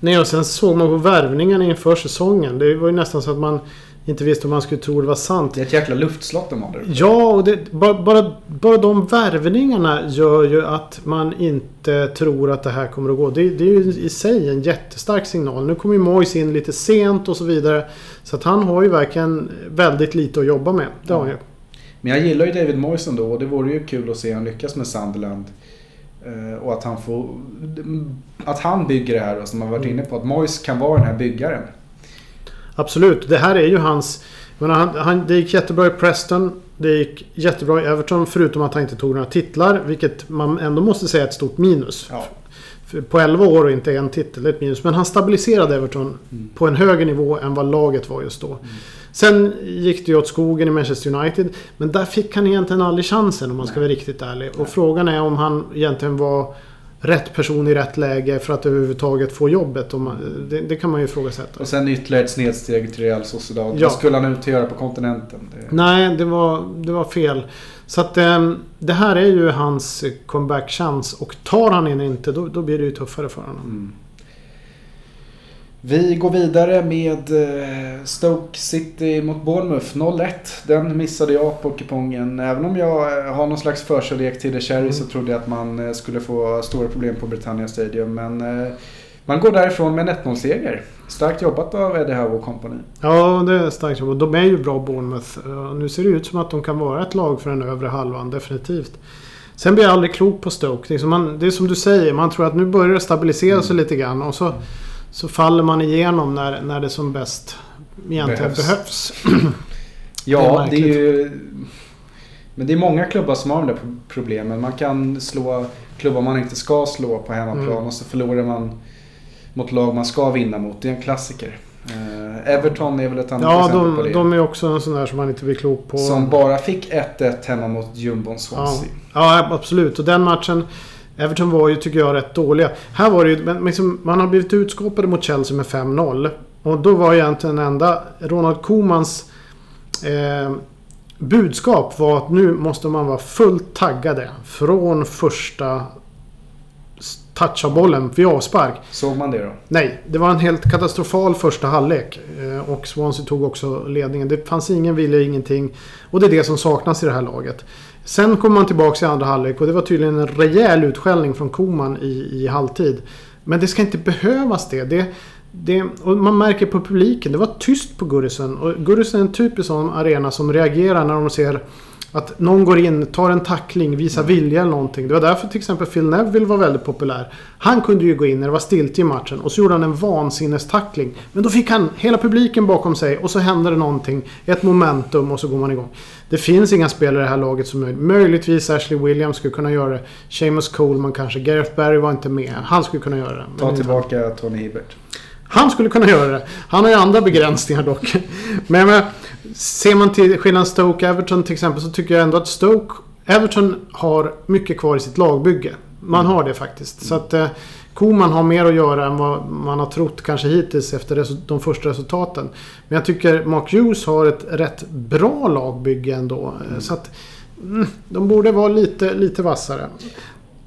[SPEAKER 2] Nej, och sen såg man på värvningen inför säsongen. Det var ju nästan så att man inte visste om man skulle tro det var sant.
[SPEAKER 1] Det är ett jäkla luftslott de har där.
[SPEAKER 2] Ja, och det, bara, bara, bara de värvningarna gör ju att man inte tror att det här kommer att gå. Det, det är ju i sig en jättestark signal. Nu kommer ju Moyes in lite sent och så vidare. Så att han har ju verkligen väldigt lite att jobba med. Det har han ju.
[SPEAKER 1] Men jag gillar ju David Moyes ändå och det vore ju kul att se han lyckas med Sunderland. Eh, Och att han får... Att han bygger det här och som man varit inne på. Att Moyes kan vara den här byggaren.
[SPEAKER 2] Absolut. Det här är ju hans... Menar, han, han, det gick jättebra i Preston. Det gick jättebra i Everton förutom att han inte tog några titlar. Vilket man ändå måste säga är ett stort minus.
[SPEAKER 1] Ja.
[SPEAKER 2] På 11 år och inte en titel, ett minus. Men han stabiliserade Everton
[SPEAKER 1] Mm.
[SPEAKER 2] på en högre nivå än vad laget var just då. Sen gick det ju åt skogen i Manchester United. Men där fick han egentligen aldrig chansen om man ska
[SPEAKER 1] Nej.
[SPEAKER 2] vara riktigt ärlig. Och frågan är om han egentligen var rätt person i rätt läge för att överhuvudtaget få jobbet. Om man, det, det kan man ju ifrågasätta.
[SPEAKER 1] Och sen ytterligare ett snedsteg till Real Sociedad.
[SPEAKER 2] Ja.
[SPEAKER 1] Vad skulle han ut och göra på kontinenten? Det...
[SPEAKER 2] Nej, det var, det var fel. Så att eh, det här är ju hans comeback-chans. Och tar han den inte, då, då blir det ju tuffare för honom.
[SPEAKER 1] Mm. Vi går vidare med eh, Stoke City mot Bournemouth 0-1. Den missade jag på kupongen. Även om jag eh, har någon slags förkärlek till The Cherry
[SPEAKER 2] Mm.
[SPEAKER 1] så trodde jag att man eh, skulle få stora problem på Britannia Stadium. Men man går därifrån med en 1-0-seger. Starkt jobbat av Eddie Howe och company.
[SPEAKER 2] Ja, det är starkt jobbat. De är ju bra Bournemouth. Nu ser det ut som att de kan vara ett lag för den övre halvan, definitivt. Sen blir jag aldrig klok på Stoke. Det är, som du säger, man tror att nu börjar det stabilisera sig lite grann. Och så, så faller man igenom när, när det som bäst egentligen
[SPEAKER 1] Behövs.
[SPEAKER 2] behövs.
[SPEAKER 1] Ja,
[SPEAKER 2] Det är
[SPEAKER 1] det är, ju... Men det är många klubbar som har de där problemen. Man kan slå klubbar man inte ska slå på hemmaplan
[SPEAKER 2] Mm.
[SPEAKER 1] och så förlorar man mot lag man ska vinna mot. Det är en klassiker. Eh, Everton är väl ett annat
[SPEAKER 2] Ja,
[SPEAKER 1] exempel på
[SPEAKER 2] de,
[SPEAKER 1] det.
[SPEAKER 2] de är också en sån där som man inte blir klok på.
[SPEAKER 1] Som bara fick 1-1 hemma mot jumbon
[SPEAKER 2] Ja,
[SPEAKER 1] Swansea.
[SPEAKER 2] ja, absolut. Och den matchen... Everton var ju, tycker jag, rätt dåliga. Här var det ju... Men liksom, man har blivit utskåpade mot Chelsea med 5-0. Och då var egentligen enda... Ronald Komans eh, budskap var att nu måste man vara fullt taggade. Från första s- touch av bollen vid avspark.
[SPEAKER 1] Såg man det då?
[SPEAKER 2] Nej, det var en helt katastrofal första halvlek. Eh, Och Swansea tog också ledningen. Det fanns ingen vilja, ingenting. Och det är det som saknas i det här laget. Sen kom man tillbaka i andra halvlek och det var tydligen en rejäl utskällning från Koman i, i halvtid. Men det ska inte behövas det. det, det och man märker på publiken, det var tyst på Gurrisen. Och Gurrisen är en typisk sån arena som reagerar när de ser Att någon går in, tar en tackling, visar vilja eller någonting. Det var därför till exempel Phil Neville var väldigt populär. Han kunde ju gå in när det var stilt i matchen och så gjorde han en vansinnestackling. Men då fick han hela publiken bakom sig och så hände det någonting. Ett momentum och så går man igång. Det finns inga spelare i det här laget som möjligt. Möjligtvis Ashley Williams skulle kunna göra det. Seamus Coleman kanske. Gareth Barry var inte med. Han skulle kunna göra det.
[SPEAKER 1] Ta tillbaka Tony Hibbert.
[SPEAKER 2] Han skulle kunna göra det. Han har ju andra begränsningar dock. Men, men ser man till skillnaden Stoke-Everton till exempel så tycker jag ändå att Stoke... Everton har mycket kvar i sitt lagbygge. Man har det faktiskt. Så att eh, Koman har mer att göra än vad man har trott kanske hittills efter de första resultaten. Men jag tycker Mark Hughes har ett rätt bra lagbygge ändå. Mm. Så att mm, de borde vara lite, lite vassare.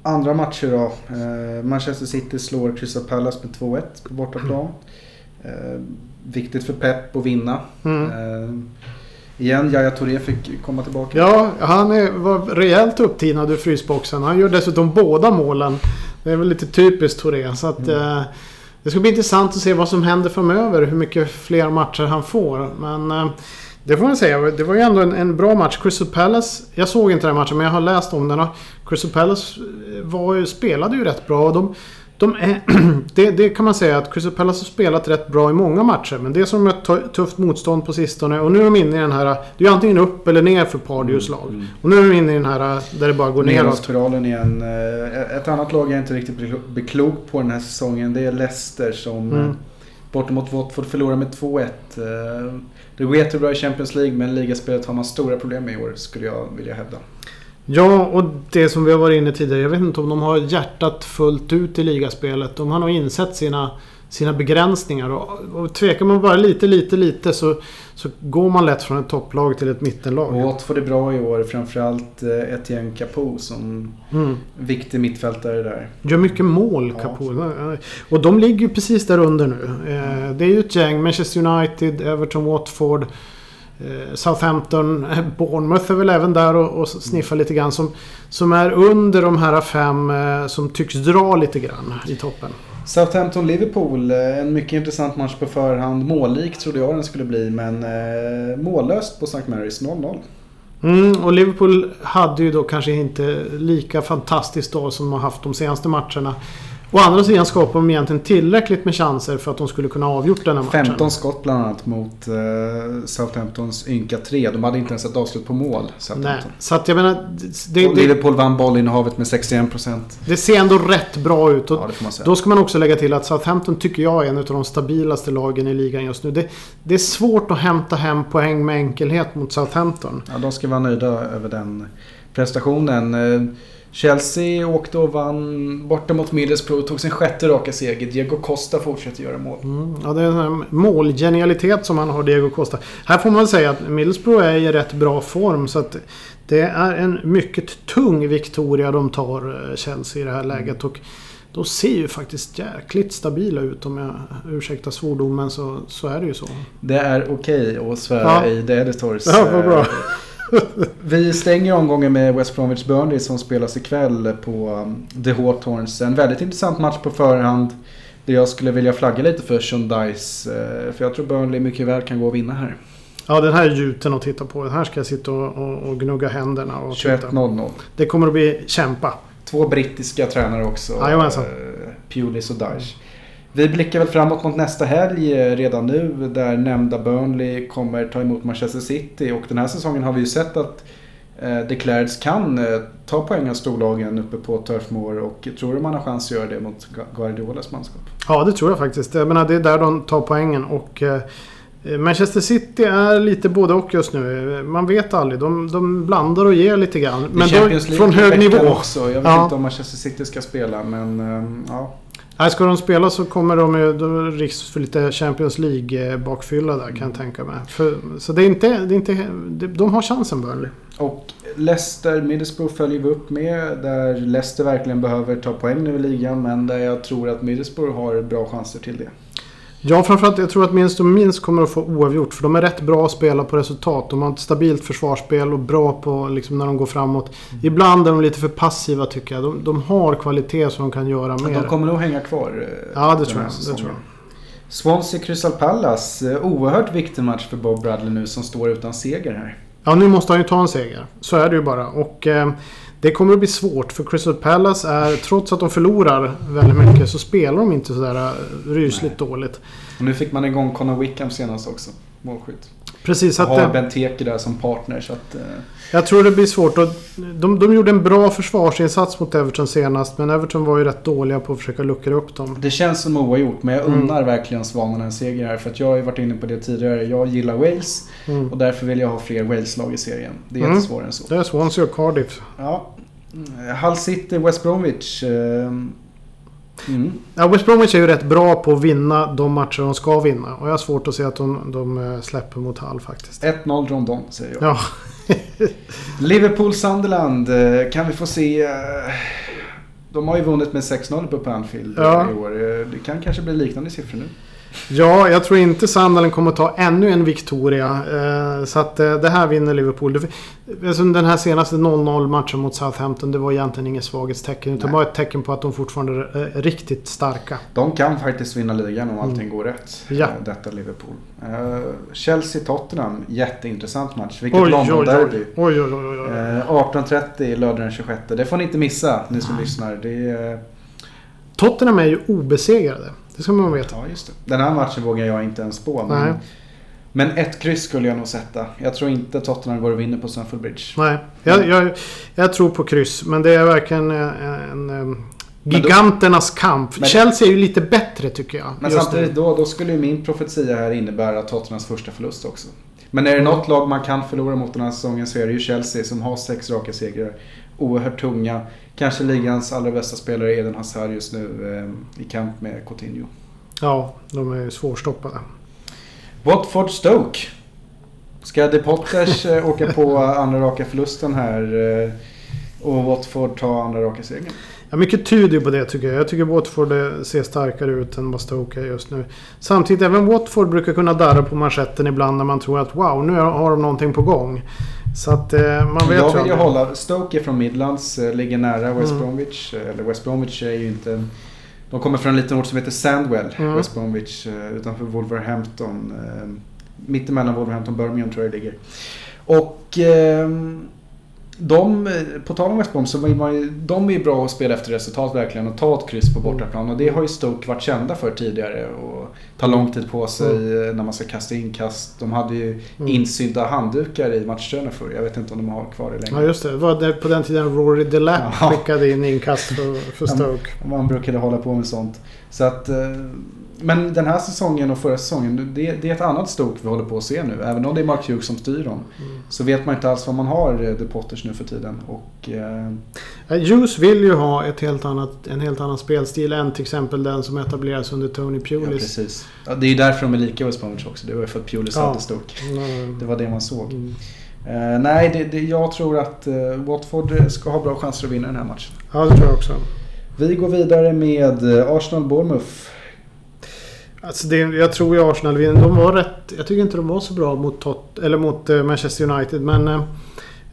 [SPEAKER 1] Andra matcher då. Eh, Manchester City slår Crystal Palace med 2-1 på bortaplan. Eh, viktigt för Pep att vinna. Mm. Eh, igen, Yahya Touré fick komma tillbaka.
[SPEAKER 2] Ja, han är, var rejält upptinad ur frysboxen. Han gör dessutom båda målen. Det är väl lite typiskt Touré. Så att, mm. eh, det ska bli intressant att se vad som händer framöver. Hur mycket fler matcher han får. Men eh, det får man säga. Det var ju ändå en, en, bra match. Crystal Palace. Jag såg inte den matchen men jag har läst om den. Crystal Palace var, spelade ju rätt bra. De, de är, det, det, kan man säga att Crystal Palace har spelat rätt bra i många matcher. Men det är som ett tufft motstånd på sistone. Och nu är de inne i den här... Det är ju antingen upp eller ner för Pardews mm, lag. Mm. Och nu är de inne i den här där det bara går neråt.
[SPEAKER 1] spiralen igen. Eh, ett annat lag jag inte riktigt blir klok på den här säsongen. Det är Leicester som mm. bortemot Watford förlorar med 2-1. Det går jättebra i Champions League men ligaspelet har man stora problem med i år skulle jag vilja hävda.
[SPEAKER 2] Ja, och det som vi har varit inne tidigare. Jag vet inte om de har hjärtat fullt ut i ligaspelet. De har nog insett sina, sina begränsningar. Och, och tvekar man bara lite, lite, lite så, så går man lätt från ett topplag till ett mittenlag.
[SPEAKER 1] Watford är bra i år. Framförallt eh, Etienne Capoe som mm. viktig mittfältare där.
[SPEAKER 2] Gör mycket mål, Capoe. Ja. Och de ligger ju precis där under nu. Eh, det är ju ett gäng. Manchester United, Everton, Watford. Eh, Southampton, Bournemouth är väl även där och, och sniffar lite grann. Som, som är under de här fem som tycks dra lite grann i toppen.
[SPEAKER 1] Southampton-Liverpool, eh, en mycket intressant match på förhand. Mållik trodde jag den skulle bli men eh, mållöst på St. Mary's 0-0.
[SPEAKER 2] Mm, och Liverpool hade ju då kanske inte lika fantastiskt dag som de har haft de senaste matcherna. Å andra sidan skapade de egentligen tillräckligt med chanser för att de skulle kunna avgjort den här matchen.
[SPEAKER 1] 15 skott bland annat mot uh, Southamptons ynka 3. De hade inte ens ett avslut på mål.
[SPEAKER 2] Nej, så att jag menar...
[SPEAKER 1] Det, och Liverpool vann bollinnehavet med 61%.
[SPEAKER 2] Det ser ändå rätt bra ut. Ja, Då ska man också lägga till att Southampton tycker jag är en av de stabilaste lagen i ligan just nu. Det, det är svårt att hämta hem poäng med enkelhet mot Southampton.
[SPEAKER 1] Ja, de ska vara nöjda över den prestationen. Chelsea åkte och vann borta mot Middlesbrough. Tog sin sjätte raka seger. Diego Costa fortsätter göra mål.
[SPEAKER 2] Mm, ja, det är en målgenialitet som han har, Diego Costa. Här får man säga att Middlesbrough är i rätt bra form. Så att det är en mycket tung Victoria de tar, eh, Chelsea, i det här läget. Och de ser ju faktiskt jäkligt stabila ut om jag ursäktar svordomen så, så är det ju så.
[SPEAKER 1] Det är okej okay att svära ja. i The Editors.
[SPEAKER 2] Ja, bra.
[SPEAKER 1] Vi stänger omgången med West Bromwich Burnley som spelas ikväll på um, The Hawthorns. En väldigt intressant match på förhand. Det jag skulle vilja flagga lite för Sean Dice. Eh, för jag tror Burnley mycket väl kan gå och vinna här.
[SPEAKER 2] Ja, den här är gjuten att titta på. Den här ska jag sitta och, och, och gnugga händerna och
[SPEAKER 1] 21.00.
[SPEAKER 2] Det kommer att bli kämpa.
[SPEAKER 1] Två brittiska tränare också.
[SPEAKER 2] Jajamensan.
[SPEAKER 1] Eh, Pulis och Daesh. Vi blickar väl framåt mot nästa helg eh, redan nu där nämnda Burnley kommer ta emot Manchester City och den här säsongen har vi ju sett att eh, Declareds kan eh, ta poäng av storlagen uppe på Turf Moor och tror du man har chans att göra det mot Guardiolas manskap?
[SPEAKER 2] Ja det tror jag faktiskt. Jag menar, det är där de tar poängen och Manchester City är lite både och just nu. Man vet aldrig. De, de blandar och ger lite grann.
[SPEAKER 1] Men då, från hög nivå. Också. Jag vet ja. inte om Manchester City ska spela men ja.
[SPEAKER 2] Nej, ska de spela så kommer de ju... Då risk för lite Champions League-bakfylla där kan jag tänka mig. För, så det är inte... Det är inte de har chansen Burnley.
[SPEAKER 1] Och Leicester, Middlesbrough följer vi upp med. Där Leicester verkligen behöver ta poäng nu i ligan. Men där jag tror att Middlesbrough har bra chanser till det.
[SPEAKER 2] Ja, framförallt jag tror att minst och minst kommer att få oavgjort. För de är rätt bra att spela på resultat. De har ett stabilt försvarsspel och bra på liksom, när de går framåt. Mm. Ibland är de lite för passiva tycker jag. De, de har kvalitet som de kan göra mer.
[SPEAKER 1] De kommer nog hänga kvar.
[SPEAKER 2] Eh, ja, det tror, jag, det tror jag.
[SPEAKER 1] Swansea Crystal Palace. Eh, oerhört viktig match för Bob Bradley nu som står utan seger här.
[SPEAKER 2] Ja, nu måste han ju ta en seger. Så är det ju bara. Och eh, det kommer att bli svårt för Crystal Palace är, trots att de förlorar väldigt mycket, så spelar de inte sådär eh, rysligt
[SPEAKER 1] Nej.
[SPEAKER 2] dåligt.
[SPEAKER 1] Och nu fick man igång Conor Wickham senast också. Målskytt.
[SPEAKER 2] Precis,
[SPEAKER 1] Och
[SPEAKER 2] att,
[SPEAKER 1] har
[SPEAKER 2] eh,
[SPEAKER 1] Benteke där som partner så att... Eh,
[SPEAKER 2] jag tror det blir svårt. Och de, de gjorde en bra försvarsinsats mot Everton senast, men Everton var ju rätt dåliga på att försöka luckra upp dem.
[SPEAKER 1] det känns som oavgjort men jag
[SPEAKER 2] Mm.
[SPEAKER 1] unnar verkligen Svanen en seger här. För att jag har ju varit inne på det tidigare. Jag gillar Wales
[SPEAKER 2] Mm.
[SPEAKER 1] och därför vill jag ha fler Wales-lag i serien. Det är
[SPEAKER 2] Mm.
[SPEAKER 1] inte svårare än så.
[SPEAKER 2] Det är Swansea och Cardiff.
[SPEAKER 1] Ja. Mm, Hull City, West Bromwich. Mm.
[SPEAKER 2] Ja, West Bromwich är ju rätt bra på att vinna de matcher de ska vinna. Och jag har svårt att se att de, de eh, släpper mot Hull faktiskt.
[SPEAKER 1] 1-0 Rondon säger jag.
[SPEAKER 2] Ja,
[SPEAKER 1] Liverpool-Sunderland. eh, Kan vi få se... eh, De har ju vunnit med 6-0 på Anfield eh,
[SPEAKER 2] Ja.
[SPEAKER 1] i år. Det kan kanske bli liknande siffror nu.
[SPEAKER 2] Ja jag tror inte Sunderland kommer ta ännu en Victoria. Eh, så att eh, det här vinner Liverpool. Alltså den här senaste 0-0 matchen mot Southampton, det var egentligen inget svaghetstecken. Utan
[SPEAKER 1] Nej.
[SPEAKER 2] bara ett tecken på att de fortfarande är eh, riktigt starka.
[SPEAKER 1] De kan faktiskt vinna ligan om allting går rätt.
[SPEAKER 2] Mm. Ja.
[SPEAKER 1] Detta Liverpool. Chelsea-Tottenham. Jätteintressant match. Vilket
[SPEAKER 2] Oj.
[SPEAKER 1] London-derby.
[SPEAKER 2] oj, oj, oj, oj.
[SPEAKER 1] Eh, 18.30 lördag den 26. Det får ni inte missa, ni som lyssnar. Det är,
[SPEAKER 2] Tottenham är ju obesegrade. Det ska man veta.
[SPEAKER 1] ja, just det. Den här matchen vågar jag inte ens spå.
[SPEAKER 2] Nej.
[SPEAKER 1] Men, men ett kryss skulle jag nog sätta. Jag tror inte Tottenham går och vinner på Stamford Bridge.
[SPEAKER 2] Nej, jag, jag, jag tror på kryss. Men det är verkligen en, en, em,
[SPEAKER 1] då-
[SPEAKER 2] giganternas kamp.
[SPEAKER 1] Men-
[SPEAKER 2] Chelsea är ju lite bättre tycker jag.
[SPEAKER 1] Men samtidigt då, då skulle ju min profetia här innebära Tottenhams första förlust också. Men är det något lag man kan förlora mot den här säsongen så är det ju Chelsea som har sex raka segrar. Oerhört tunga. Kanske ligans allra bästa spelare Eden Hazard just nu eh, i kamp med Coutinho.
[SPEAKER 2] Ja, de är svårstoppade.
[SPEAKER 1] Watford Stoke. Ska De Potters eh, åka på andra raka förlusten här eh, och Watford ta andra raka segern?
[SPEAKER 2] Ja, mycket tyder ju på det tycker jag. Jag tycker Watford eh, ser starkare ut än vad Stoke är just nu. Samtidigt, även Watford brukar kunna darra på manschetten ibland när man tror att wow, nu har de någonting på gång. Så att eh, man vet
[SPEAKER 1] Jag vill ju hålla... Stoke är från Midlands, eh, ligger nära West
[SPEAKER 2] Mm.
[SPEAKER 1] Bromwich. eh, Eller West Bromwich är ju inte... De kommer från en liten ort som heter Sandwell,
[SPEAKER 2] Mm.
[SPEAKER 1] West Bromwich, eh, utanför Wolverhampton. eh, Mittemellan Wolverhampton och Birmingham tror jag det ligger. Och... ehm, de, på tal om West Brom, så vill man ju, de är ju bra att spela efter resultat verkligen och ta ett kryss på bortaplan. Och det har ju Stoke varit kända för tidigare. Och ta lång tid på sig eh, när man ska kasta inkast. De hade ju
[SPEAKER 2] Mm.
[SPEAKER 1] insydda handdukar i matchtröjorna förr. Jag vet inte om de har kvar det längre.
[SPEAKER 2] Ja just det. Det var det på den tiden Rory Delap
[SPEAKER 1] Ja.
[SPEAKER 2] skickade in inkast för, för
[SPEAKER 1] Ja,
[SPEAKER 2] Stoke.
[SPEAKER 1] Man brukade hålla på med sånt. Så att, eh, men den här säsongen och förra säsongen, det, det är ett annat Stoke vi håller på att se nu. Även om det är Mark Hughes som styr dem.
[SPEAKER 2] Mm.
[SPEAKER 1] Så vet man inte alls vad man har eh, The Potters nu för tiden. Och, eh,
[SPEAKER 2] Eh, Juice vill ju ha ett helt annat, en helt annan spelstil än till exempel den som etableras under Tony
[SPEAKER 1] ja,
[SPEAKER 2] Pulis.
[SPEAKER 1] precis. Ja, det är ju därför de är lika West Bromwich också. Det var ju för att Pulis
[SPEAKER 2] Ja.
[SPEAKER 1] hade Stoke.
[SPEAKER 2] Mm.
[SPEAKER 1] Det var det man såg.
[SPEAKER 2] Mm.
[SPEAKER 1] Eh, nej, det, det, jag tror att eh, Watford ska ha bra chanser att vinna den här matchen.
[SPEAKER 2] Ja, det tror jag också.
[SPEAKER 1] Vi går vidare med eh, Arsenal-Bournemouth.
[SPEAKER 2] Alltså det, jag tror ju Arsenal vinner. De var rätt... Jag tycker inte de var så bra mot, Tot, eller mot eh, Manchester United. Men eh,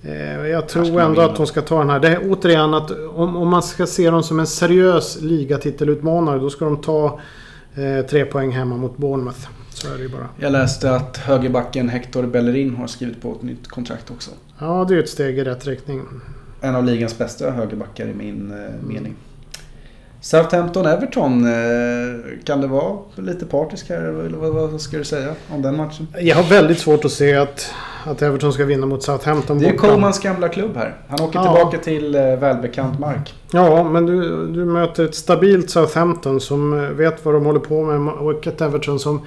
[SPEAKER 2] eh, jag tror ändå att de ska ta den här. Det är återigen att om, om man ska se dem som en seriös ligatitelutmanare då ska de ta eh, tre poäng hemma mot Bournemouth. Så är det ju bara.
[SPEAKER 1] Jag läste att högerbacken Hector Bellerin har skrivit på ett nytt kontrakt också.
[SPEAKER 2] Ja, det är ett steg i rätt riktning.
[SPEAKER 1] En av ligans bästa högerbackar i min eh, mening. Southampton-Everton, eh, kan det vara lite partisk här? Eller vad, vad ska du säga om den matchen?
[SPEAKER 2] Jag har väldigt svårt att se att, att Everton ska vinna mot Southampton
[SPEAKER 1] Det är
[SPEAKER 2] borta.
[SPEAKER 1] Colmans gamla klubb här. Han åker
[SPEAKER 2] Ja.
[SPEAKER 1] tillbaka till eh, välbekant mark.
[SPEAKER 2] Ja, men du, du möter ett stabilt Southampton som eh, vet vad de håller på med och ett Everton som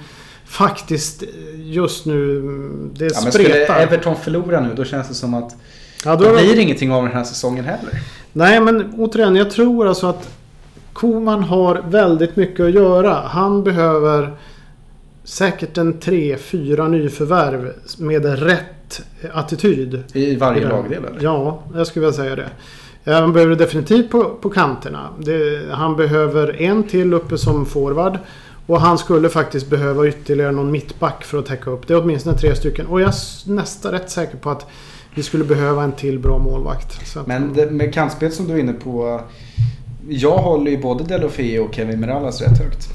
[SPEAKER 2] faktiskt just nu... mm, Det
[SPEAKER 1] Ja, men skulle
[SPEAKER 2] spretar.
[SPEAKER 1] Everton förlora nu då känns det som att
[SPEAKER 2] ja, då
[SPEAKER 1] det
[SPEAKER 2] de-
[SPEAKER 1] blir ingenting av den här säsongen heller.
[SPEAKER 2] Nej, men återigen. Jag tror alltså att Koman har väldigt mycket att göra. Han behöver säkert en tre, fyra nyförvärv med rätt attityd.
[SPEAKER 1] I varje lagdel eller?
[SPEAKER 2] Ja, jag skulle vilja säga det. Han behöver definitivt på, på kanterna. Det, han behöver en till uppe som forward. Och han skulle faktiskt behöva ytterligare någon mittback för att täcka upp. Det är åtminstone tre stycken. Och jag är nästan rätt säker på att vi skulle behöva en till bra målvakt.
[SPEAKER 1] Men det, med kantspel som du är inne på. Jag håller ju både Delofeo och Kevin Mirallas rätt högt.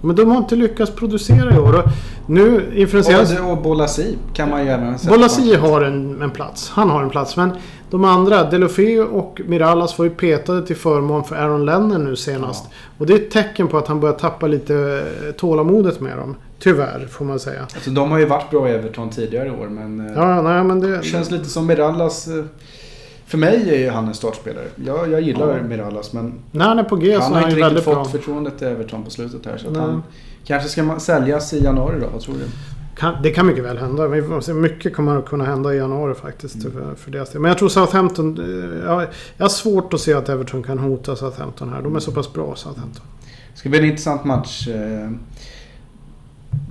[SPEAKER 2] Men de har inte lyckats producera i år. Och nu influenseras...
[SPEAKER 1] Och, och Bolasi kan man ju även sätta
[SPEAKER 2] Bolasi har en, en plats. Han har en plats. Men de andra, Delofeu och Mirallas var ju petade till förmån för Aaron Lennon nu senast.
[SPEAKER 1] Ja.
[SPEAKER 2] Och det är ett tecken på att han börjar tappa lite eh, tålamodet med dem. Tyvärr, får man säga.
[SPEAKER 1] Alltså, de har ju varit bra i Everton tidigare år men... eh,
[SPEAKER 2] Ja, nej men det...
[SPEAKER 1] Det känns lite som Mirallas. För mig är ju han en startspelare. Jag, jag gillar
[SPEAKER 2] Ja.
[SPEAKER 1] Mirallas men
[SPEAKER 2] När han är på G så
[SPEAKER 1] han
[SPEAKER 2] är
[SPEAKER 1] har
[SPEAKER 2] han
[SPEAKER 1] inte riktigt fått
[SPEAKER 2] bra.
[SPEAKER 1] förtroendet till Everton på slutet här. Så att han kanske ska ma- säljas i januari då, vad tror du?
[SPEAKER 2] Kan, det kan mycket väl hända. Mycket kommer att kunna hända i januari faktiskt.
[SPEAKER 1] Mm.
[SPEAKER 2] För, för deras del. Men jag tror Southampton... eh, Jag, jag har svårt att se att Everton kan hota Southampton här. De är så pass bra Southampton.
[SPEAKER 1] Det ska bli en intressant match. eh.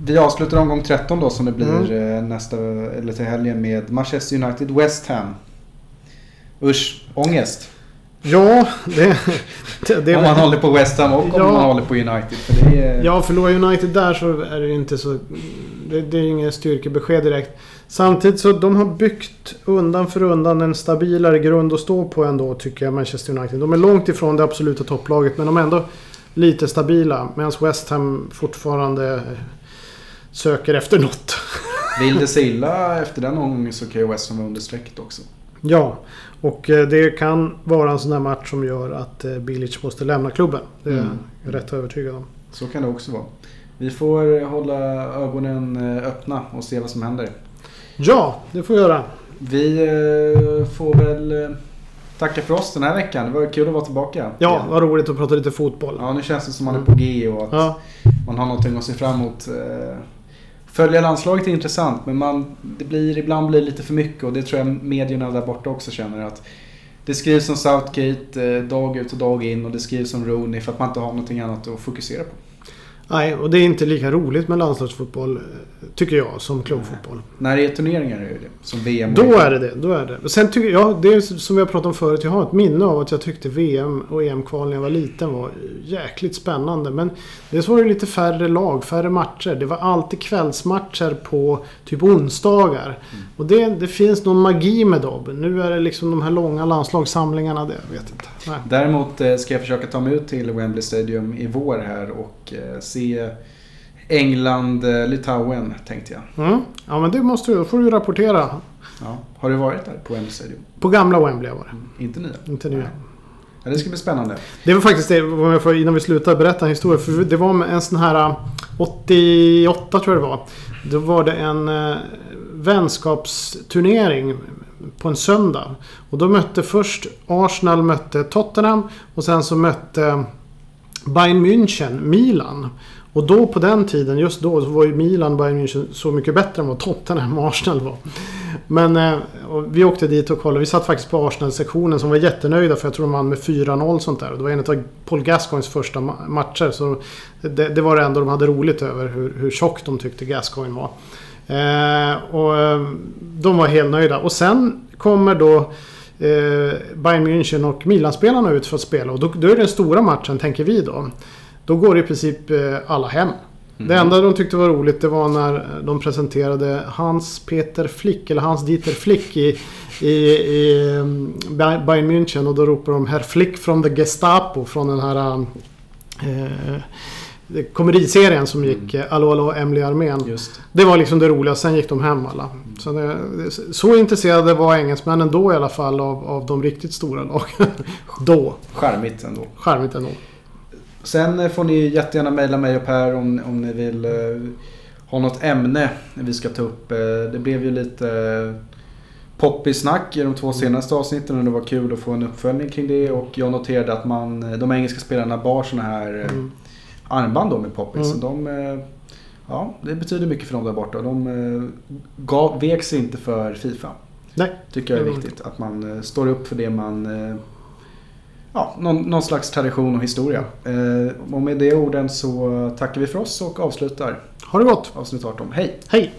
[SPEAKER 1] Vi avslutar omgång 13 då som det blir
[SPEAKER 2] Mm.
[SPEAKER 1] eh, nästa, eller till helgen med Manchester United West Ham. Usch, ångest.
[SPEAKER 2] Ja, det... det, det
[SPEAKER 1] om man håller på West Ham och om
[SPEAKER 2] Ja.
[SPEAKER 1] man håller på United. För det är,
[SPEAKER 2] Ja, förlorar United där så är det inte så... Det, det är ju ingen styrkebesked direkt. Samtidigt så de har byggt undan för undan en stabilare grund att stå på ändå tycker jag Manchester United. De är långt ifrån det absoluta topplaget men de är ändå lite stabila. Medan West Ham fortfarande söker efter något.
[SPEAKER 1] Vill det sig illa efter den omgången så kan ju West Ham vara under strecket också.
[SPEAKER 2] Ja, och eh, det kan vara en sån där match som gör att eh, Bilic måste lämna klubben. Det är
[SPEAKER 1] Mm.
[SPEAKER 2] jag rätt övertygad om.
[SPEAKER 1] Så kan det också vara. Vi får hålla ögonen eh, öppna och se vad som händer.
[SPEAKER 2] Ja, det får vi göra.
[SPEAKER 1] Vi eh, får väl eh, tacka för oss den här veckan. Det var kul att vara tillbaka.
[SPEAKER 2] Ja,
[SPEAKER 1] igen.
[SPEAKER 2] vad roligt att prata lite fotboll.
[SPEAKER 1] ja nu känns det som man är på G och att
[SPEAKER 2] Ja,
[SPEAKER 1] man har någonting att se fram emot. Följa landslaget är intressant men man, det blir, ibland blir det lite för mycket och det tror jag medierna där borta också känner att det skrivs om Southgate eh, dag ut och dag in och det skrivs om Rooney för att man inte har någonting annat att fokusera på
[SPEAKER 2] nej, och det är inte lika roligt med landslagsfotboll, eh, tycker jag, som klubbfotboll.
[SPEAKER 1] När det är turneringar är det. Som VM.
[SPEAKER 2] Då är det det. Då är det. Sen tycker jag, det är som vi har pratat om förut, jag har ett minne av att jag tyckte VM och EM-kval när jag var liten var jäkligt spännande. Men dels var det lite färre lag, färre matcher. Det var alltid kvällsmatcher på typ onsdagar. Och det, det finns någon magi med dem. Nu är det liksom de här långa landslagssamlingarna, det jag vet inte. Nej.
[SPEAKER 1] Däremot eh, ska jag försöka ta mig ut till Wembley Stadium i vår här och eh, se England-Litauen tänkte jag.
[SPEAKER 2] Mm. Ja men det måste du, får du rapportera.
[SPEAKER 1] Ja. Har du varit där på Wembley Stadium?
[SPEAKER 2] På gamla Wembley var det.
[SPEAKER 1] Inte nya?
[SPEAKER 2] Inte nya.
[SPEAKER 1] Nej. Ja, det ska bli spännande.
[SPEAKER 2] Det var faktiskt det, jag innan vi slutar berätta en historia. För det var en sån här 88 tror jag det var. Då var det en eh, vänskapsturnering på en söndag. Och då mötte först Arsenal mötte Tottenham och sen så mötte Bayern München Milan. Och då på den tiden, just då, så var ju Milan Bayern München så mycket bättre än vad Tottenham och Arsenal var. Men eh, vi åkte dit och kollade. Vi satt faktiskt på Arsenal-sektionen som var jättenöjda för jag tror de vann med 4-0 sånt där. Och det var en av Paul Gascoins första ma- matcher. Så det, det var det enda de hade roligt över hur, hur tjock de tyckte Gascoigne var. Eh, och eh, de var helt nöjda. Och sen kommer då Bayern München och Milan-spelarna ut för att spela. Och då, då är den stora matchen, tänker vi då. Då går i princip eh, alla hem. Det enda de tyckte var roligt det var när de presenterade Hans Peter Flick, eller Hans Dieter Flick i, i, i um, Bayern München. Och då ropar de Herr Flick från the Gestapo från den här eh, komediserien som gick eh, Allo Allo Emily Armén.
[SPEAKER 1] Just
[SPEAKER 2] Det var liksom det roliga, sen gick de hem alla. Så, det, så intresserade var engelsmännen då i alla fall av, av de riktigt stora lagen. då.
[SPEAKER 1] Charmigt ändå.
[SPEAKER 2] Charmigt ändå.
[SPEAKER 1] Sen eh, får ni jättegärna mejla mig och Per om, om ni vill eh, ha något ämne vi ska ta upp. Eh, det blev ju lite eh, poppis-snack i de två senaste avsnitten och det var kul att få en uppföljning kring det. Och jag noterade att man, eh, de engelska spelarna bar såna här
[SPEAKER 2] Mm.
[SPEAKER 1] Armband då med poppis.
[SPEAKER 2] Mm.
[SPEAKER 1] De, eh, ja, det betyder mycket för dem där borta. De eh, gav, sig inte för Fifa.
[SPEAKER 2] Nej.
[SPEAKER 1] Tycker jag är viktigt. Att man eh, står upp för det man... Ja, någon, någon slags tradition och historia. Och med de orden så tackar vi för oss och avslutar
[SPEAKER 2] Ha det gott.
[SPEAKER 1] avsnitt 18. Hej!
[SPEAKER 2] Hej!